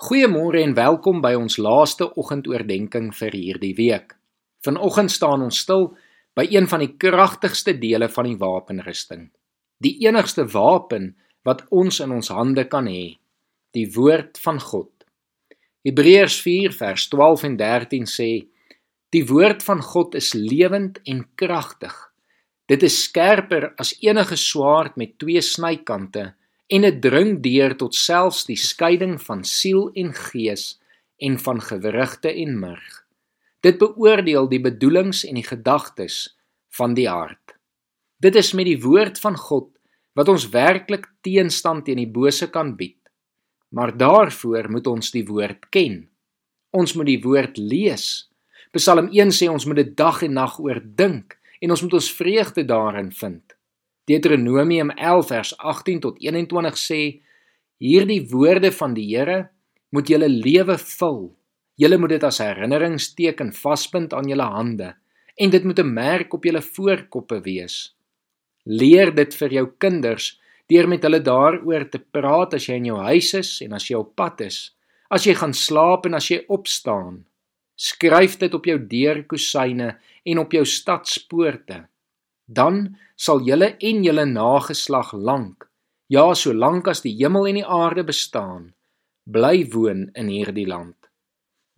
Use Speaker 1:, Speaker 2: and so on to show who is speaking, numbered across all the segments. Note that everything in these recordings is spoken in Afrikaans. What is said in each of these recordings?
Speaker 1: Goeiemôre en welkom by ons laaste oggendoordenkings vir hierdie week. Vanoggend staan ons stil by een van die kragtigste dele van die wapenrusting. Die enigste wapen wat ons in ons hande kan hê, die woord van God. Hebreërs 4 vers 12 en 13 sê: Die woord van God is lewend en kragtig. Dit is skerper as enige swaard met twee snykante en dit dring deur tot selfs die skeiding van siel en gees en van gewrigte en murg. Dit beoordeel die bedoelings en die gedagtes van die hart. Dit is met die woord van God wat ons werklik teenstand teen die bose kan bied. Maar daarvoor moet ons die woord ken. Ons moet die woord lees. Psalm 1 sê ons moet dit dag en nag oordink en ons moet ons vreugde daarin vind. Deuteronomium 11 vers 18 tot 21 sê: Hierdie woorde van die Here moet julle lewe vul. Julle moet dit as herinneringsteken vasbind aan julle hande en dit moet 'n merk op julle voorkoppe wees. Leer dit vir jou kinders deur met hulle daaroor te praat as jy in jou huis is en as jy op pad is, as jy gaan slaap en as jy opstaan. Skryf dit op jou deurkusyne en op jou stadspoorte dan sal julle en julle nageslag lank ja solank as die hemel en die aarde bestaan bly woon in hierdie land.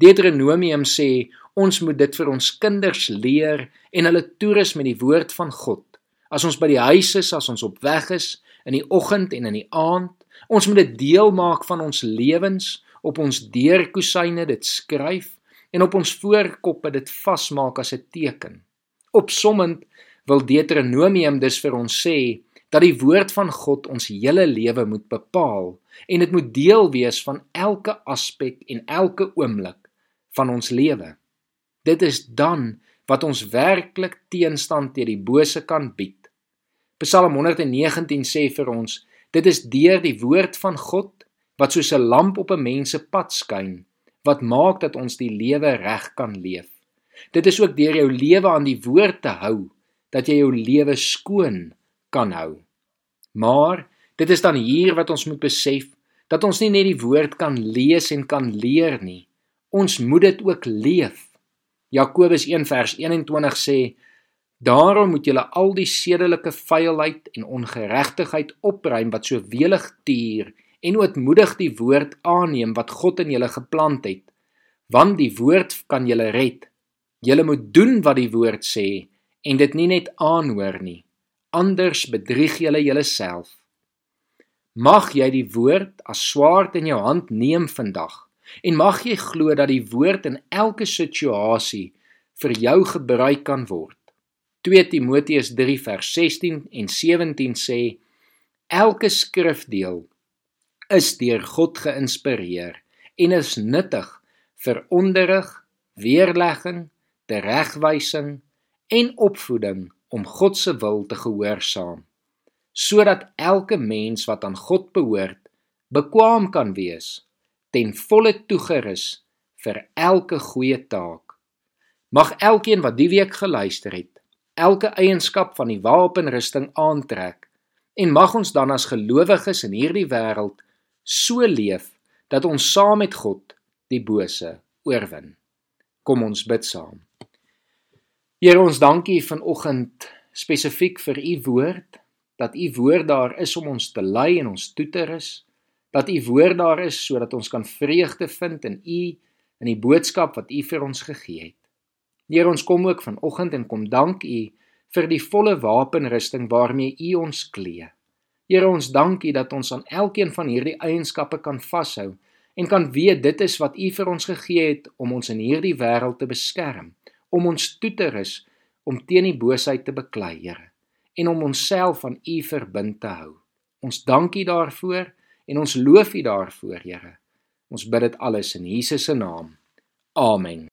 Speaker 1: Deuteronomium sê ons moet dit vir ons kinders leer en hulle toerus met die woord van God. As ons by die huis is as ons op weg is in die oggend en in die aand ons moet dit deel maak van ons lewens op ons deurkusyne dit skryf en op ons voorkoppe dit vasmaak as 'n teken. Opsommend wil Deuteronomium dus vir ons sê dat die woord van God ons hele lewe moet bepaal en dit moet deel wees van elke aspek en elke oomblik van ons lewe. Dit is dan wat ons werklik teenstand teen die bose kan bied. Psalm 119 sê vir ons, dit is deur die woord van God wat soos 'n lamp op 'n mens se pad skyn, wat maak dat ons die lewe reg kan leef. Dit is ook deur jou lewe aan die woord te hou dat jy jou lewe skoon kan hou. Maar dit is dan hier wat ons moet besef dat ons nie net die woord kan lees en kan leer nie. Ons moet dit ook leef. Jakobus 1 vers 21 sê: Daarom moet julle al die sedelike vuilheid en ongeregtigheid opruim wat so welig tuur en ootmoedig die woord aanneem wat God in julle geplant het, want die woord kan julle red. Julle moet doen wat die woord sê en dit nie net aanhoor nie. Anders bedrieg jy jouself. Mag jy die woord as swaard in jou hand neem vandag en mag jy glo dat die woord in elke situasie vir jou gebruik kan word. 2 Timoteus 3 vers 16 en 17 sê elke skrifdeel is deur God geïnspireer en is nuttig vir onderrig, weerlegging, teregwysing en opvoeding om God se wil te gehoorsaam sodat elke mens wat aan God behoort bekwam kan wees ten volle toegerus vir elke goeie taak. Mag elkeen wat die week geluister het elke eienskap van die wapenrusting aantrek en mag ons dan as gelowiges in hierdie wêreld so leef dat ons saam met God die bose oorwin. Kom ons bid saam Here ons dankie vanoggend spesifiek vir u woord dat u woord daar is om ons te lei en ons toe te rus dat u woord daar is sodat ons kan vreugde vind in u in die boodskap wat u vir ons gegee het. Here ons kom ook vanoggend en kom dank u vir die volle wapenrusting waarmee u ons klee. Here ons dankie dat ons aan elkeen van hierdie eienskappe kan vashou en kan weet dit is wat u vir ons gegee het om ons in hierdie wêreld te beskerm om ons toe te rus om teen die boosheid te beklei, Here, en om onsself aan U verbind te hou. Ons dank U daarvoor en ons loof U daarvoor, Here. Ons bid dit alles in Jesus se naam. Amen.